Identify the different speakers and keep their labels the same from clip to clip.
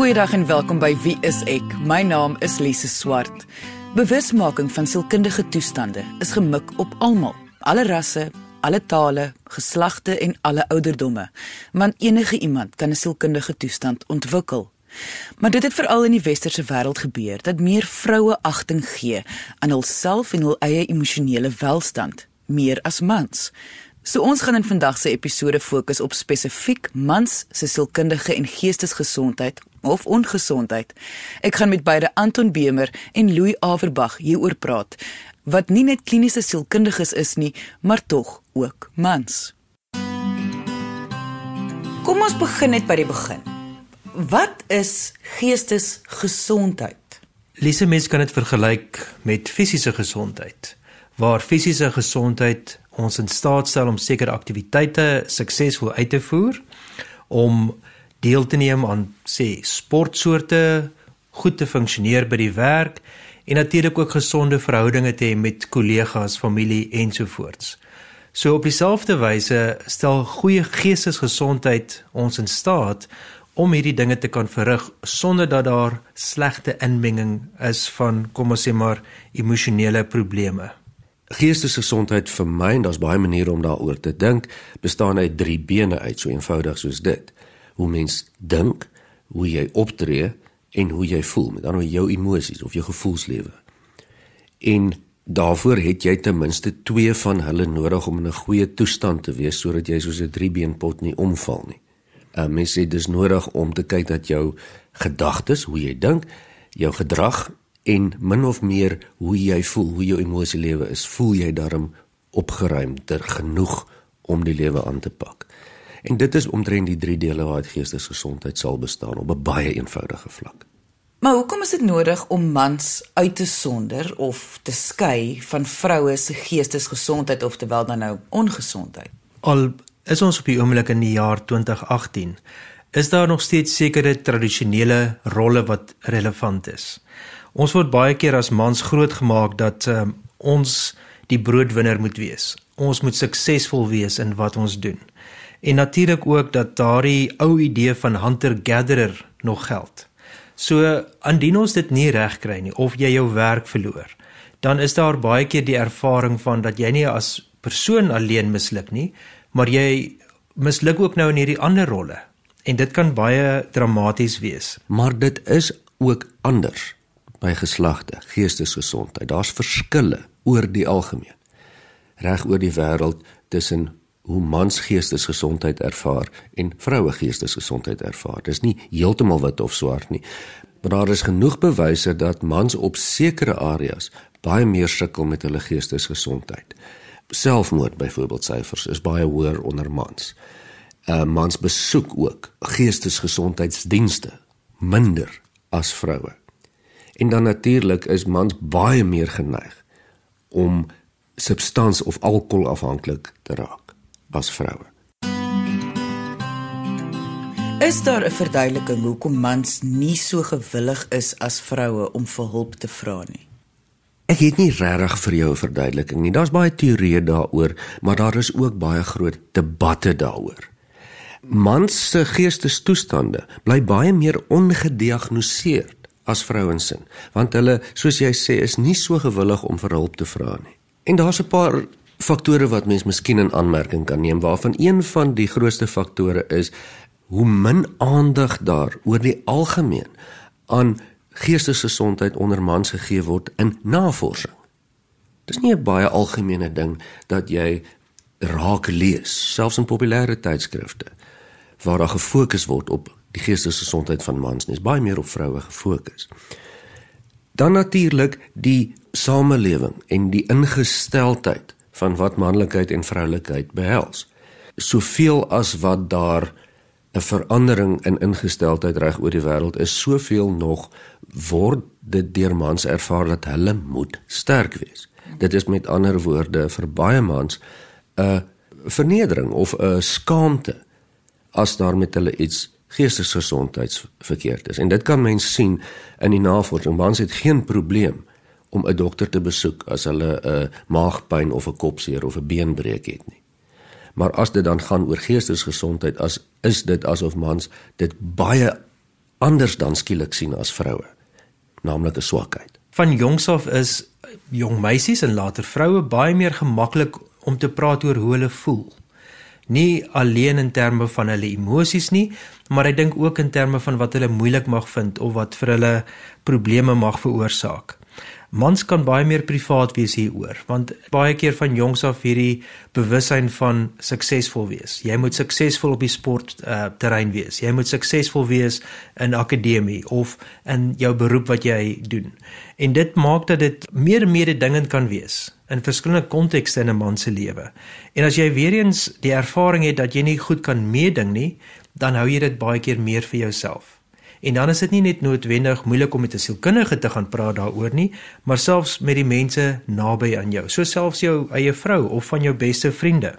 Speaker 1: Goeiedag en welkom by Wie is ek? My naam is Lise Swart. Bewusmaking van sielkundige toestande is gemik op almal, alle rasse, alle tale, geslagte en alle ouderdomme. Want enige iemand kan 'n sielkundige toestand ontwikkel. Maar dit het veral in die westerse wêreld gebeur dat meer vroue agting gee aan hulself en hul eie emosionele welstand meer as mans. So ons gaan in vandag se episode fokus op spesifiek mans se sielkundige en geestesgesondheid of ongesondheid. Ek gaan met beide Anton Bemer en Louis Averbag hieroor praat wat nie net kliniese sielkundiges is nie, maar tog ook mans. Kom ons begin net by die begin. Wat is geestesgesondheid?
Speaker 2: Lise mens kan dit vergelyk met fisiese gesondheid. Waar fisiese gesondheid ons in staat stel om sekere aktiwiteite suksesvol uit te voer, om deel te neem aan sê sportsoorte, goed te funksioneer by die werk en natuurlik ook gesonde verhoudinge te hê met kollegas, familie ensovoorts. So op dieselfde wyse stel goeie geestesgesondheid ons in staat om hierdie dinge te kan verrig sonder dat daar slegte inmenging is van kom ons sê maar emosionele probleme.
Speaker 3: Geestesgesondheid vir my en daar's baie maniere om daaroor te dink, bestaan uit drie bene uit, so eenvoudig soos dit. Hoe mens dink, hoe jy optree en hoe jy voel, met ander woorde jou emosies of jou gevoelslewe. En daarvoor het jy ten minste twee van hulle nodig om in 'n goeie toestand te wees sodat jy soos 'n driebeenpot nie omval nie. 'n uh, Mens het dus nodig om te kyk dat jou gedagtes, hoe jy dink, jou gedrag en min of meer hoe jy voel, hoe jou emosielewe is, voel jy daarom opgeruimder genoeg om die lewe aan te pak. En dit is omtrent die drie dele waaruit geestesgesondheid sal bestaan op 'n baie eenvoudige vlak.
Speaker 1: Maar hoekom is dit nodig om mans uit te sonder of te skei van vroue se geestesgesondheid of terwyl dan nou ongesondheid?
Speaker 2: Al is ons op die oomblik in die jaar 2018, is daar nog steeds sekere tradisionele rolle wat relevant is. Ons word baie keer as mans grootgemaak dat um, ons die broodwinner moet wees. Ons moet suksesvol wees in wat ons doen. En natuurlik ook dat daardie ou idee van hunter-gatherer nog geld. So indien ons dit nie reg kry nie of jy jou werk verloor, dan is daar baie keer die ervaring van dat jy nie as persoon alleen misluk nie, maar jy misluk ook nou in hierdie ander rolle. En dit kan baie dramaties wees.
Speaker 3: Maar dit is ook anders by geslagte, geestesgesondheid. Daar's verskille oor die algemeen. Reg oor die wêreld tussen hoe mans geestesgesondheid ervaar en vroue geestesgesondheid ervaar. Dis nie heeltemal wit of swart nie. Maar daar is genoeg bewyse dat mans op sekere areas baie meer sukkel met hulle geestesgesondheid. Selfmoord byvoorbeeld syfers is baie hoër onder mans. Uh mans besoek ook geestesgesondheidsdienste minder as vroue. En dan natuurlik is mans baie meer geneig om substans of alkohol afhanklik te raak as vroue.
Speaker 1: Is daar 'n verduideliking hoekom mans nie so gewillig is as vroue om vir hulp te vra nie?
Speaker 3: Ek het nie regtig vir jou 'n verduideliking nie. Daar's baie teorieë daaroor, maar daar is ook baie groot debatte daaroor. Mans se geestestoestande bly baie meer ongediagnoseer as vrouens se, want hulle, soos jy sê, is nie so gewillig om vir hulp te vra nie. En daar's 'n paar faktore wat mens miskien in aanmerking kan neem waarvan een van die grootste faktore is hoe min aandag daar oor die algemeen aan geestesgesondheid onder mans gegee word in navorsing. Dis nie 'n baie algemene ding dat jy raak lees selfs in populêre tydskrifte waar daar gefokus word op die geestesgesondheid van mans nie, is baie meer op vroue gefokus. Dan natuurlik die samelewing en die ingesteldheid van wat manlikheid en vroulikheid behels. Soveel as wat daar 'n verandering in ingesteldheid reg oor die wêreld is, soveel nog word dit deur mans ervaar dat hulle moet sterk wees. Dit is met ander woorde vir baie mans 'n vernedering of 'n skaamte as daar met hulle iets geestesgesondheidsverkeerd is. En dit kan mens sien in die navorsing. Mans het geen probleem om 'n dokter te besoek as hulle 'n maagpyn of 'n kopseer of 'n beenbreuk het nie. Maar as dit dan gaan oor geestesgesondheid, as is dit asof mans dit baie anders dan skielik sien as vroue, naamlik 'n swakheid.
Speaker 2: Van jongs af is jong meisies en later vroue baie meer gemaklik om te praat oor hoe hulle voel. Nie alleen in terme van hulle emosies nie, maar ek dink ook in terme van wat hulle moeilik mag vind of wat vir hulle probleme mag veroorsaak. Mans kan baie meer privaat wees hieroor want baie keer van jongs af hierdie bewussyn van suksesvol wees. Jy moet suksesvol op die sport uh, terrein wees. Jy moet suksesvol wees in akademie of in jou beroep wat jy doen. En dit maak dat dit meer mededingend kan wees in verskillende kontekste in 'n man se lewe. En as jy weer eens die ervaring het dat jy nie goed kan meeding nie, dan hou jy dit baie keer meer vir jouself. En dan is dit nie net noodwendig moeilik om met 'n sielkundige te gaan praat daaroor nie, maar selfs met die mense naby aan jou, so selfs jou eie vrou of van jou beste vriende.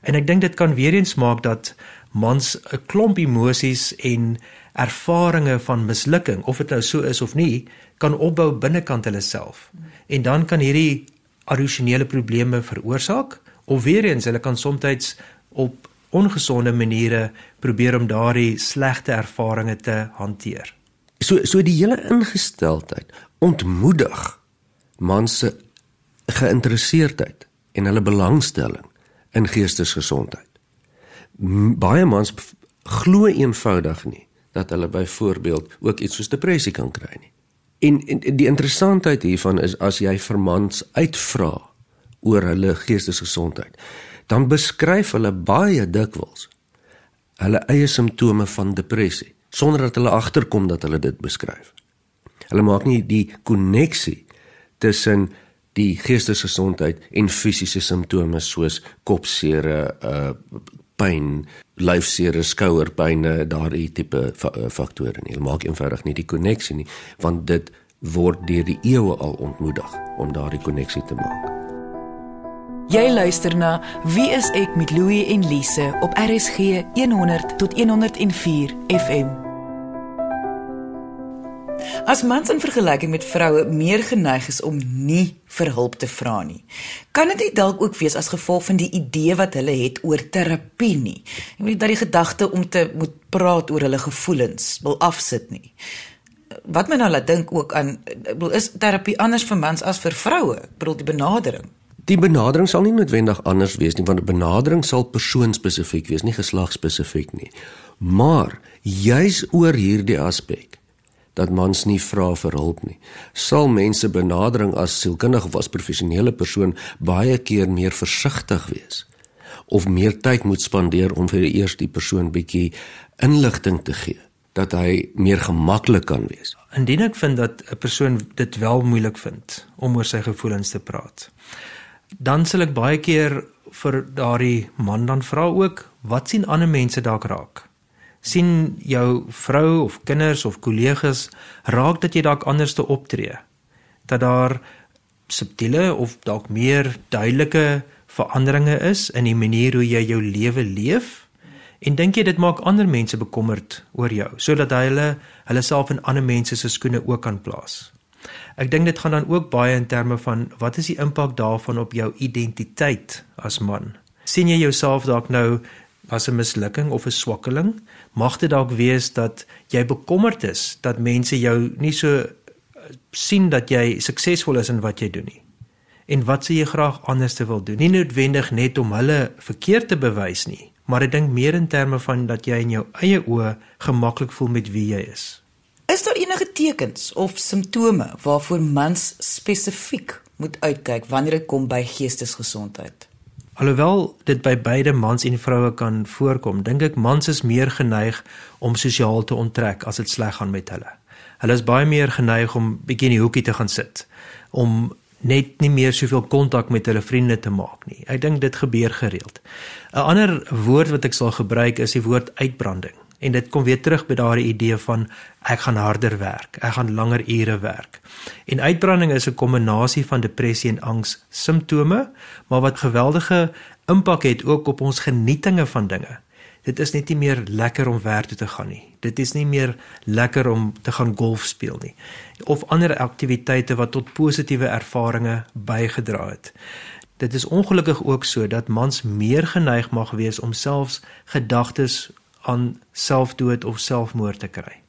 Speaker 2: En ek dink dit kan weer eens maak dat mans 'n klomp emosies en ervarings van mislukking, of dit nou so is of nie, kan opbou binnekant hulle self. En dan kan hierdie addisionele probleme veroorsaak of weer eens hulle kan soms op ongesonde maniere probeer om daardie slegte ervarings te hanteer.
Speaker 3: So so die hele ingesteldheid ontmoedig mans se geïnteresseerdheid en hulle belangstelling in geestesgesondheid. Baie mans glo eenvoudig nie dat hulle byvoorbeeld ook iets soos depressie kan kry nie. En, en die interessantheid hiervan is as jy vir mans uitvra oor hulle geestesgesondheid, dan beskryf hulle baie dikwels hulle eie simptome van depressie sonder dat hulle agterkom dat hulle dit beskryf. Hulle maak nie die koneksie tussen die geestesgesondheid en fisiese simptome soos kopseer, uh pyn, lyfseer, skouerpyn, daardie tipe uh, faktore nie. Hulle maak eenvoudig nie die koneksie nie, want dit word deur die eeue al ontmoedig om daardie koneksie te maak.
Speaker 1: Jy luister na Wie is ek met Louie en Lise op RSG 100 tot 104 FM. As mans in vergelyking met vroue meer geneig is om nie vir hulp te vra nie, kan dit dalk ook wees as gevolg van die idee wat hulle het oor terapie nie. Jy weet dat die gedagte om te moet praat oor hulle gevoelens wil afsit nie. Wat my nou laat dink ook aan is terapie anders vir mans as vir vroue? Ek bedoel die benadering.
Speaker 3: Die benadering sal nie noodwendig anders wees nie want 'n benadering sal persoonspesifiek wees, nie geslagspesifiek nie. Maar juis oor hierdie aspek dat mans nie vra vir hulp nie, sal mense benadering as sielkundige of as professionele persoon baie keer meer versigtig wees of meer tyd moet spandeer om vir eers die persoon bietjie inligting te gee dat hy meer gemaklik kan wees.
Speaker 2: Indien ek vind dat 'n persoon dit wel moeilik vind om oor sy gevoelens te praat dan sal ek baie keer vir daardie man dan vra ook wat sien ander mense dalk raak? Sien jou vrou of kinders of kollegas raak dat jy dalk anders te optree? Dat daar subtiele of dalk meer duidelike veranderinge is in die manier hoe jy jou lewe leef? En dink jy dit maak ander mense bekommerd oor jou sodat hulle hulle self in ander mense se skoene ook kan plaas Ek dink dit gaan dan ook baie in terme van wat is die impak daarvan op jou identiteit as man? sien jy jouself dalk nou as 'n mislukking of 'n swakkeling? Mag dit dalk wees dat jy bekommerd is dat mense jou nie so eh, sien dat jy suksesvol is in wat jy doen nie? En wat sê jy graag anders te wil doen? Nie noodwendig net om hulle verkeerd te bewys nie, maar ek dink meer in terme van dat jy in jou eie oë gemaklik voel met wie jy is.
Speaker 1: Is daar enige tekens of simptome waarvoor mans spesifiek moet uitkyk wanneer dit kom by geestesgesondheid?
Speaker 2: Alhoewel dit by beide mans en vroue kan voorkom, dink ek mans is meer geneig om sosiaal te onttrek as dit sleg gaan met hulle. Hulle is baie meer geneig om bietjie in die hoekie te gaan sit, om net nie meer soveel kontak met hulle vriende te maak nie. Ek dink dit gebeur gereeld. 'n Ander woord wat ek sal gebruik is die woord uitbranding. En dit kom weer terug by daardie idee van ek gaan harder werk, ek gaan langer ure werk. En uitbranding is 'n kombinasie van depressie en angs simptome, maar wat geweldige impak het ook op ons genietinge van dinge. Dit is net nie meer lekker om werk toe te gaan nie. Dit is nie meer lekker om te gaan golf speel nie of ander aktiwiteite wat tot positiewe ervarings bygedra het. Dit is ongelukkig ook so dat mans meer geneig mag wees om selfs gedagtes aan selfdood of selfmoord te kry.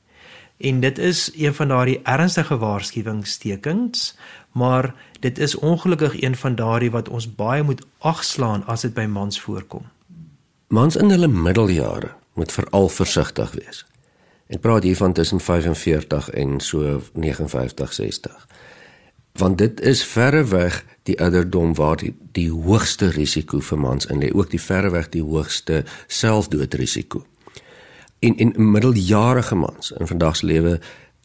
Speaker 2: En dit is een van daardie ernstige waarskuwingstekens, maar dit is ongelukkig een van daardie wat ons baie moet agslaan as dit by mans voorkom.
Speaker 3: Mans in hulle middeljare moet veral versigtig wees. Ek praat hier van tussen 45 en so 59, 60. Want dit is verreweg die ouderdom waar die, die hoogste risiko vir mans in lê, ook die verreweg die hoogste selfdoodrisiko. En en middeljarige mans in vandag se lewe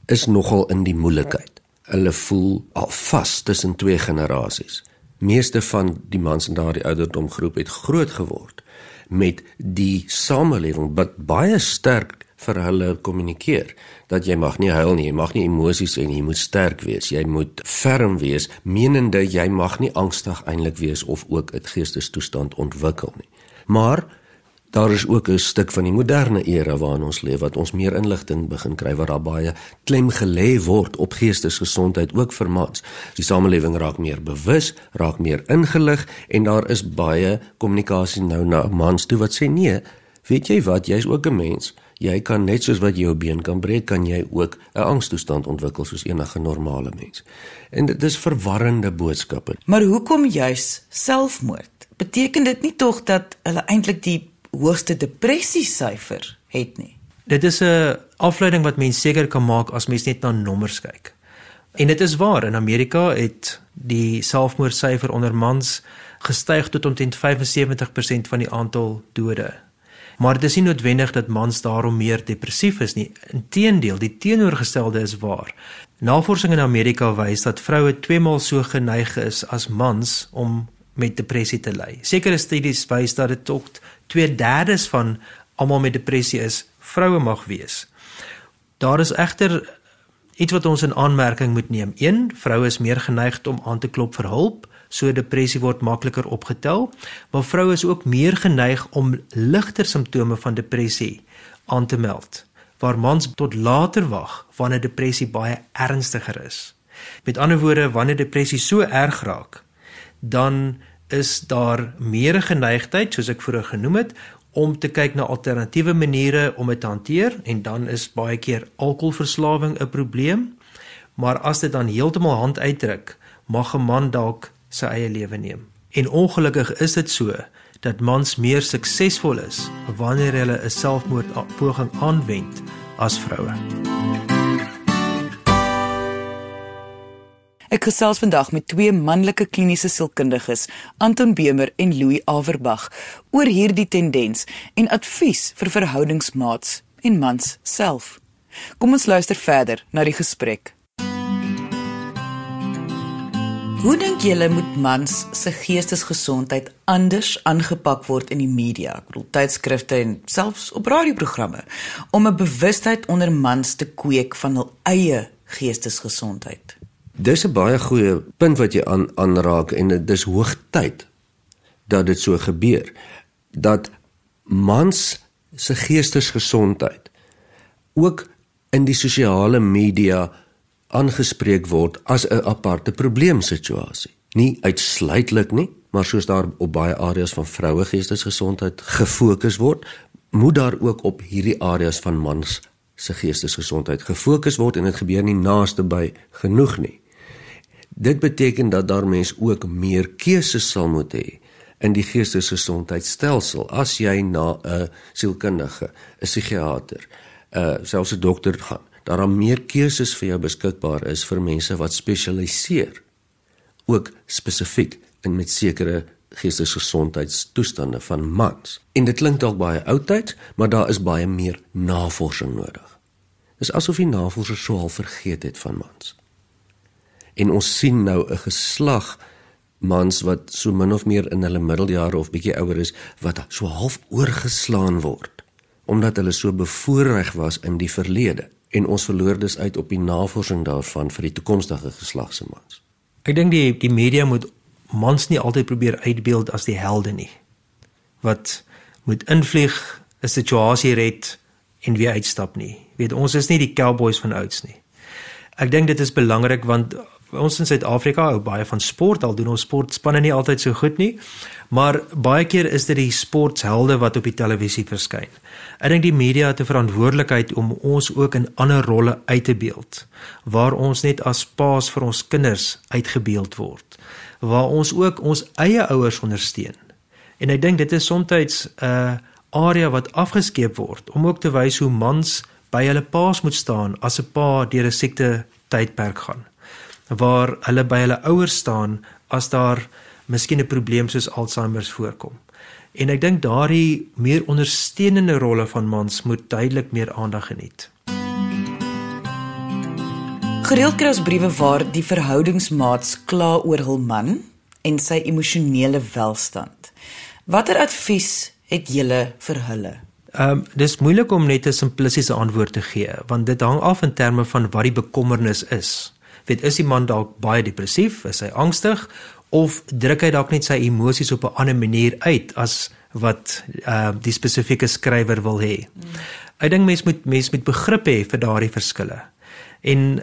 Speaker 3: is nogal in die moeilikheid. Hulle voel al vas tussen twee generasies. Meeste van die mans in daardie ouderdom groep het groot geword met die samelewing wat baie sterk vir hulle kommunikeer dat jy mag nie huil nie, jy mag nie emosies hê nie, jy moet sterk wees, jy moet ferm wees, menende jy mag nie angstig eintlik wees of ook 'n geestestoestand ontwikkel nie. Maar daar is ook 'n stuk van die moderne era waarin ons leef wat ons meer inligting begin kry waar daar baie klem gelê word op geestesgesondheid ook vir mans. Die samelewing raak meer bewus, raak meer ingelig en daar is baie kommunikasie nou na mans toe wat sê nee, weet jy wat, jy's ook 'n mens jy kan net soos wat jy jou been kan breek, kan jy ook 'n angstoestand ontwikkel soos enige normale mens. En dit is verwarrende boodskappe.
Speaker 1: Maar hoekom juis selfmoord? Beteken dit nie tog dat hulle eintlik die hoogste depressie syfer het nie?
Speaker 2: Dit is 'n afleiding wat mens seker kan maak as mens net na nommers kyk. En dit is waar in Amerika het die selfmoordsyfer onder mans gestyg tot omtrent 75% van die aantal dode Maar dit is nie noodwendig dat mans daarom meer depressief is nie. Inteendeel, die teenoorgestelde is waar. Navorsing in Amerika wys dat vroue twee maal so geneig is as mans om met depressie te ly. Sekere studies wys dat dit tot 2/3 van almal met depressie is vroue mag wees. Daar is egter iets wat ons in aanmerking moet neem. 1 Vroue is meer geneig om aan te klop vir hulp so depressie word makliker opgetel, maar vroue is ook meer geneig om ligter simptome van depressie aan te meld, waar mans tot later wag wanneer depressie baie ernstiger is. Met ander woorde, wanneer depressie so erg raak, dan is daar meer geneigtheid, soos ek vroeër genoem het, om te kyk na alternatiewe maniere om dit te hanteer en dan is baie keer alkoholverslawing 'n probleem. Maar as dit dan heeltemal hand uitdruk, mag 'n man dalk sy eie lewe neem. En ongelukkig is dit so dat mans meer suksesvol is wanneer hulle 'n selfmoordpoging aanwend as vroue.
Speaker 1: Ek gesels vandag met twee manlike kliniese sielkundiges, Anton Bemer en Louis Averbag, oor hierdie tendens en advies vir verhoudingsmaats en mans self. Kom ons luister verder na die gesprek. Hoe dink julle moet mans se geestesgesondheid anders aangepak word in die media, ek bedoel tydskrifte en selfs op radioprogramme om 'n bewustheid onder mans te kweek van hul eie geestesgesondheid?
Speaker 3: Dis 'n baie goeie punt wat jy aan aanraak en dit is hoogtyd dat dit so gebeur dat mans se geestesgesondheid ook in die sosiale media aangespreek word as 'n aparte probleemsituasie. Nie uitsluitlik nie, maar soos daar op baie areas van vroue geestesgesondheid gefokus word, moet daar ook op hierdie areas van mans se geestesgesondheid gefokus word en dit gebeur nie naaste by genoeg nie. Dit beteken dat daar mens ook meer keuses sal moet hê in die geestesgesondheidstelsel as jy na 'n sielkundige, 'n psigiater, 'n selfs 'n dokter gaan daar meer keuses vir jou beskikbaar is vir mense wat spesialiseer ook spesifiek in met sekere geestesgesondheidstoestande van mans. En dit klink dalk baie oudtyd, maar daar is baie meer navorsing nodig. Dis asof die navorsers so al vergeet het van mans. En ons sien nou 'n geslag mans wat so min of meer in hulle middeljare of bietjie ouer is wat so half oorgeslaan word omdat hulle so bevoorreg was in die verlede en ons verloor dus uit op die navorsing daarvan vir die toekomstige geslag se mans.
Speaker 2: Ek dink die die media moet mans nie altyd probeer uitbeeld as die helde nie. Wat moet invlieg 'n situasie red en weer uitstap nie. Weet ons is nie die cowboys van ouds nie. Ek dink dit is belangrik want ons in Suid-Afrika hou baie van sport, al doen ons sportspanne nie altyd so goed nie, maar baie keer is dit die sporthelde wat op die televisie verskyn. Ek dink die media het 'n verantwoordelikheid om ons ook in ander rolle uit te beeld, waar ons net as paas vir ons kinders uitgebeeld word, waar ons ook ons eie ouers ondersteun. En ek dink dit is soms 'n uh, area wat afgeskeep word om ook te wys hoe mans by hulle paas moet staan as 'n pa deur 'n siekte tydperk gaan waar hulle by hulle ouers staan as daar miskien 'n probleem soos Alzheimer voorkom. En ek dink daardie meer ondersteunende rolle van mans moet duidelik meer aandag geniet.
Speaker 1: Gereeld kry ons briewe waar die verhoudingsmaats kla oor hul man en sy emosionele welstand. Watter advies het julle vir hulle?
Speaker 2: Ehm um, dis moeilik om net 'n simplistiese antwoord te gee want dit hang af in terme van wat die bekommernis is weet is die man dalk baie depressief, is hy angstig of druk hy dalk net sy emosies op 'n ander manier uit as wat uh die spesifieke skrywer wil hê. Hmm. Ek dink mense moet mense met begrip hê vir daardie verskille. En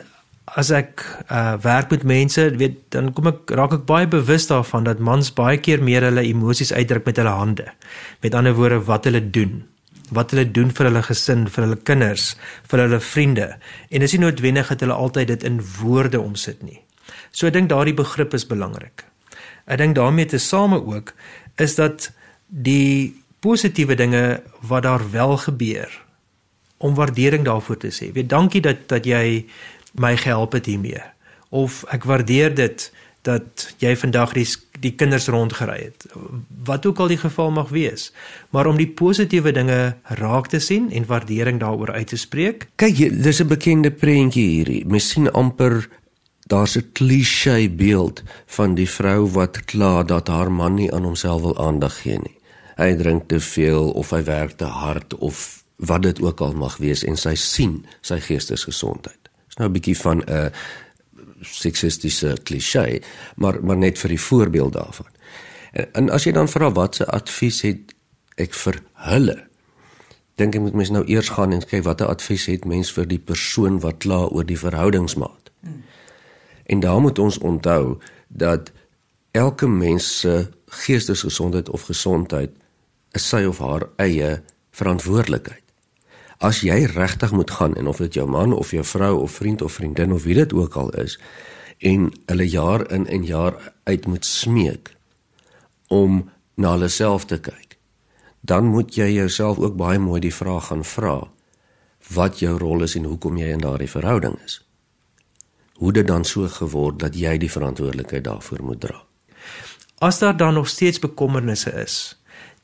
Speaker 2: as ek uh werk met mense, weet dan kom ek raak ek baie bewus daarvan dat mans baie keer meer hulle emosies uitdruk met hulle hande. Met ander woorde wat hulle doen wat hulle doen vir hulle gesin, vir hulle kinders, vir hulle vriende. En dis nie noodwendig dat hulle altyd dit in woorde omsit nie. So ek dink daardie begrip is belangrik. Ek dink daarmee te same ook is dat die positiewe dinge wat daar wel gebeur om waardering daarvoor te sê. Weet dankie dat dat jy my gehelp het hiermee. Of ek waardeer dit dat jy vandag die die kinders rondgery het. Wat ook al die geval mag wees, maar om die positiewe dinge raak te sien en waardering daaroor uit te spreek.
Speaker 3: Kyk, dis 'n bekende prentjie hierdie. Mens sien amper daar's 'n klise beeld van die vrou wat kla dat haar man nie aan homself wil aandag gee nie. Hy drink te veel of hy werk te hard of wat dit ook al mag wees en sy sien sy geestesgesondheid. Dis nou 'n bietjie van 'n uh, seksistiese klise, maar maar net vir die voorbeeld daarvan. En, en as jy dan vra wat se advies het ek vir hulle? Dink ek moet mens nou eers gaan en kyk watter advies het mens vir die persoon wat kla oor die verhoudingsmaat. Hmm. En daar moet ons onthou dat elke mens se geestesgesondheid of gesondheid is sy of haar eie verantwoordelikheid as jy regtig moet gaan en of dit jou man of jou vrou of vriend of vriendin of wie dit ook al is en hulle jaar in en jaar uit moet smeek om na hulle self te kyk dan moet jy jouself ook baie mooi die vraag gaan vra wat jou rol is en hoekom jy in daardie verhouding is. Hoe dit dan so geword dat jy die verantwoordelikheid daarvoor moet dra.
Speaker 2: As daar dan nog steeds bekommernisse is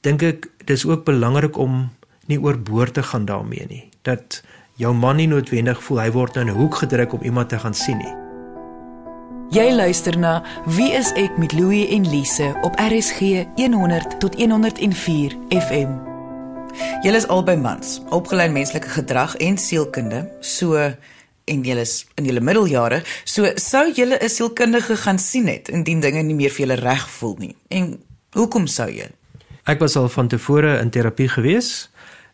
Speaker 2: dink ek dis ook belangrik om nie oorboord te gaan daarmee nie. Dat jou man nie noodwendig voel hy word nou in 'n hoek gedruk om iemand te gaan sien nie.
Speaker 1: Jy luister na Wie is ek met Louie en Lise op RSG 100 tot 104 FM. Julle is albei mans, opgelei in menslike gedrag en sielkunde, so en julle is in julle middeljare, so sou julle 'n sielkundige gaan sien het indien dinge nie meer vir julle reg voel nie. En hoekom sou jy?
Speaker 2: Ek was al van tevore in terapie gewees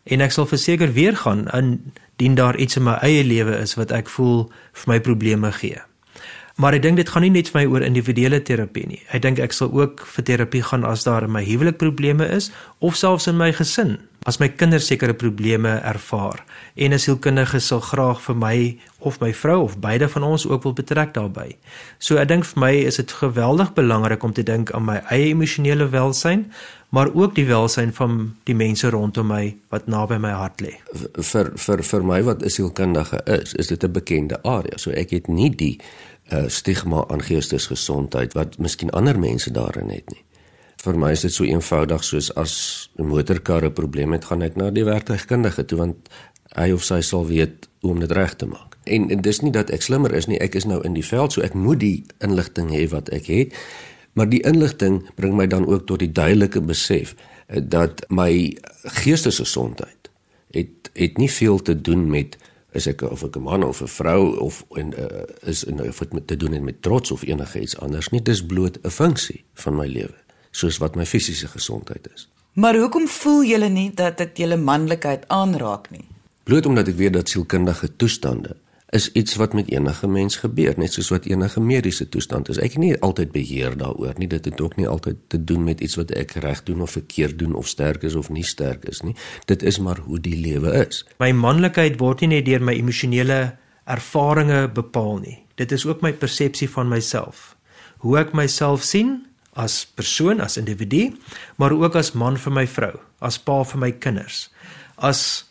Speaker 2: en ek sal verseker weer gaan indien daar iets in my eie lewe is wat ek voel vir my probleme gee. Maar ek dink dit gaan nie net vir my oor individuele terapie nie. Ek dink ek sal ook vir terapie gaan as daar in my huwelik probleme is of selfs in my gesin, as my kinders sekere probleme ervaar. En 'n sielkundige sal graag vir my of my vrou of beide van ons ook wil betrek daarbey. So ek dink vir my is dit geweldig belangrik om te dink aan my eie emosionele welsyn, maar ook die welsyn van die mense rondom my wat naby my hart lê.
Speaker 3: Vir vir vir my wat 'n sielkundige is, is dit 'n bekende area. So ek het nie die uh, stigma aan geestesgesondheid wat miskien ander mense daarin het nie. Vir my is dit so eenvoudig soos as 'n motorkar 'n probleem het, gaan ek na die werktuigkundige toe want hy of sy sal weet hoe om dit reg te maak. En, en dis nie dat ek slimmer is nie, ek is nou in die veld, so ek moet die inligting hê wat ek het. Maar die inligting bring my dan ook tot die duidelike besef eh, dat my geestesgesondheid het het nie veel te doen met is ek of ek 'n man of 'n vrou of en uh, is en of dit met te doen het met trots of enigiets anders nie dis bloot 'n funksie van my lewe soos wat my fisiese gesondheid is.
Speaker 1: Maar hoekom voel julle nie dat dit julle manlikheid aanraak nie?
Speaker 3: Bloot omdat ek weet dat sielkundige toestande is iets wat met enige mens gebeur, net soos wat enige mediese toestand is. Ek het nie altyd beheer daaroor nie. Dit het ook nie altyd te doen met iets wat ek reg doen of verkeerd doen of sterk is of nie sterk is nie. Dit is maar hoe die lewe is.
Speaker 2: My manlikheid word nie net deur my emosionele ervarings bepaal nie. Dit is ook my persepsie van myself. Hoe ek myself sien as persoon, as individu, maar ook as man vir my vrou, as pa vir my kinders, as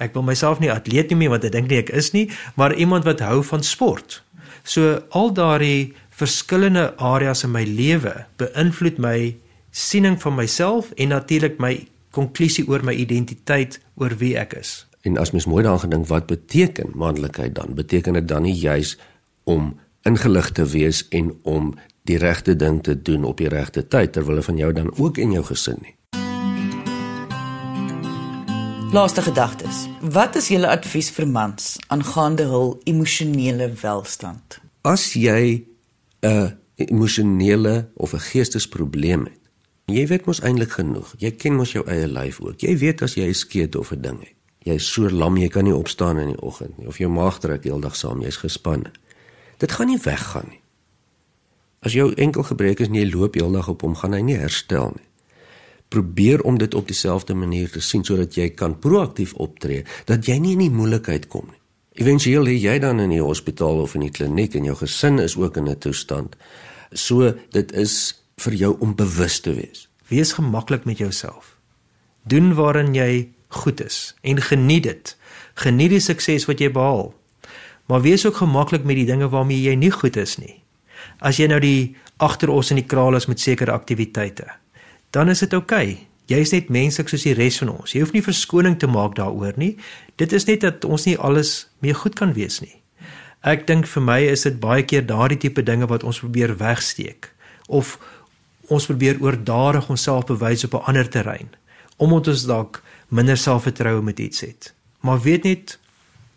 Speaker 2: Ek wil myself nie atleet noem nie want ek dink nie ek is nie, maar iemand wat hou van sport. So al daardie verskillende areas in my lewe beïnvloed my siening van myself en natuurlik my konklusie oor my identiteit oor wie ek is.
Speaker 3: En as mens mooi daaraan gedink wat beteken manlikheid dan? Beteken dit dan nie juis om ingelig te wees en om die regte ding te doen op die regte tyd terwyl hulle van jou dan ook in jou gesin nie?
Speaker 1: Laaste gedagtes. Wat is julle advies vir mans aangaande hul emosionele welstand?
Speaker 3: As jy 'n emosionele of 'n geestesprobleem het, jy weet mos eintlik genoeg. Jy ken mos jou eie lyf ook. Jy weet as jy 'n skeet of 'n ding het. Jy's so lam jy kan nie opstaan in die oggend nie of jou maag trek heeldag saam, jy's gespanne. Dit gaan nie weggaan nie. As jou enkel gebreek is en jy loop heeldag op hom, gaan hy nie herstel nie probeer om dit op dieselfde manier te sien sodat jy kan proaktief optree dat jy nie in die moeilikheid kom nie. Eventueel lê jy dan in die hospitaal of in die kliniek en jou gesin is ook in 'n toestand. So dit is vir jou om bewus te wees.
Speaker 2: Wees gemaklik met jouself. Doen waarin jy goed is en geniet dit. Geniet die sukses wat jy behaal. Maar wees ook gemaklik met die dinge waarmee jy nie goed is nie. As jy nou die agteros in die kraal is met sekere aktiwiteite dan is dit oukei. Okay. Jy's net menslik soos die res van ons. Jy hoef nie verskoning te maak daaroor nie. Dit is net dat ons nie alles mee goed kan wees nie. Ek dink vir my is dit baie keer daardie tipe dinge wat ons probeer wegsteek of ons probeer oordadig onsself bewys op 'n ander terrein omdat ons dalk minder selfvertroue met iets het. Maar weet net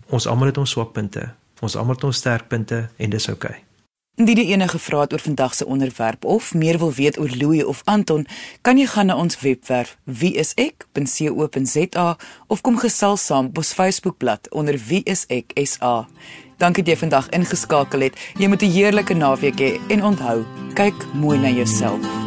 Speaker 2: ons almal het ons swakpunte, ons almal het ons sterkpunte en dis oukei. Okay.
Speaker 1: Indien jy enige vrae het oor vandag se onderwerp of meer wil weet oor Louie of Anton, kan jy gaan na ons webwerf wieisek.co.za of kom gesels saam op ons Facebookblad onder wieiseksa. Dankie dat jy vandag ingeskakel het. Jy moet 'n heerlike naweek hê he, en onthou, kyk mooi na jouself.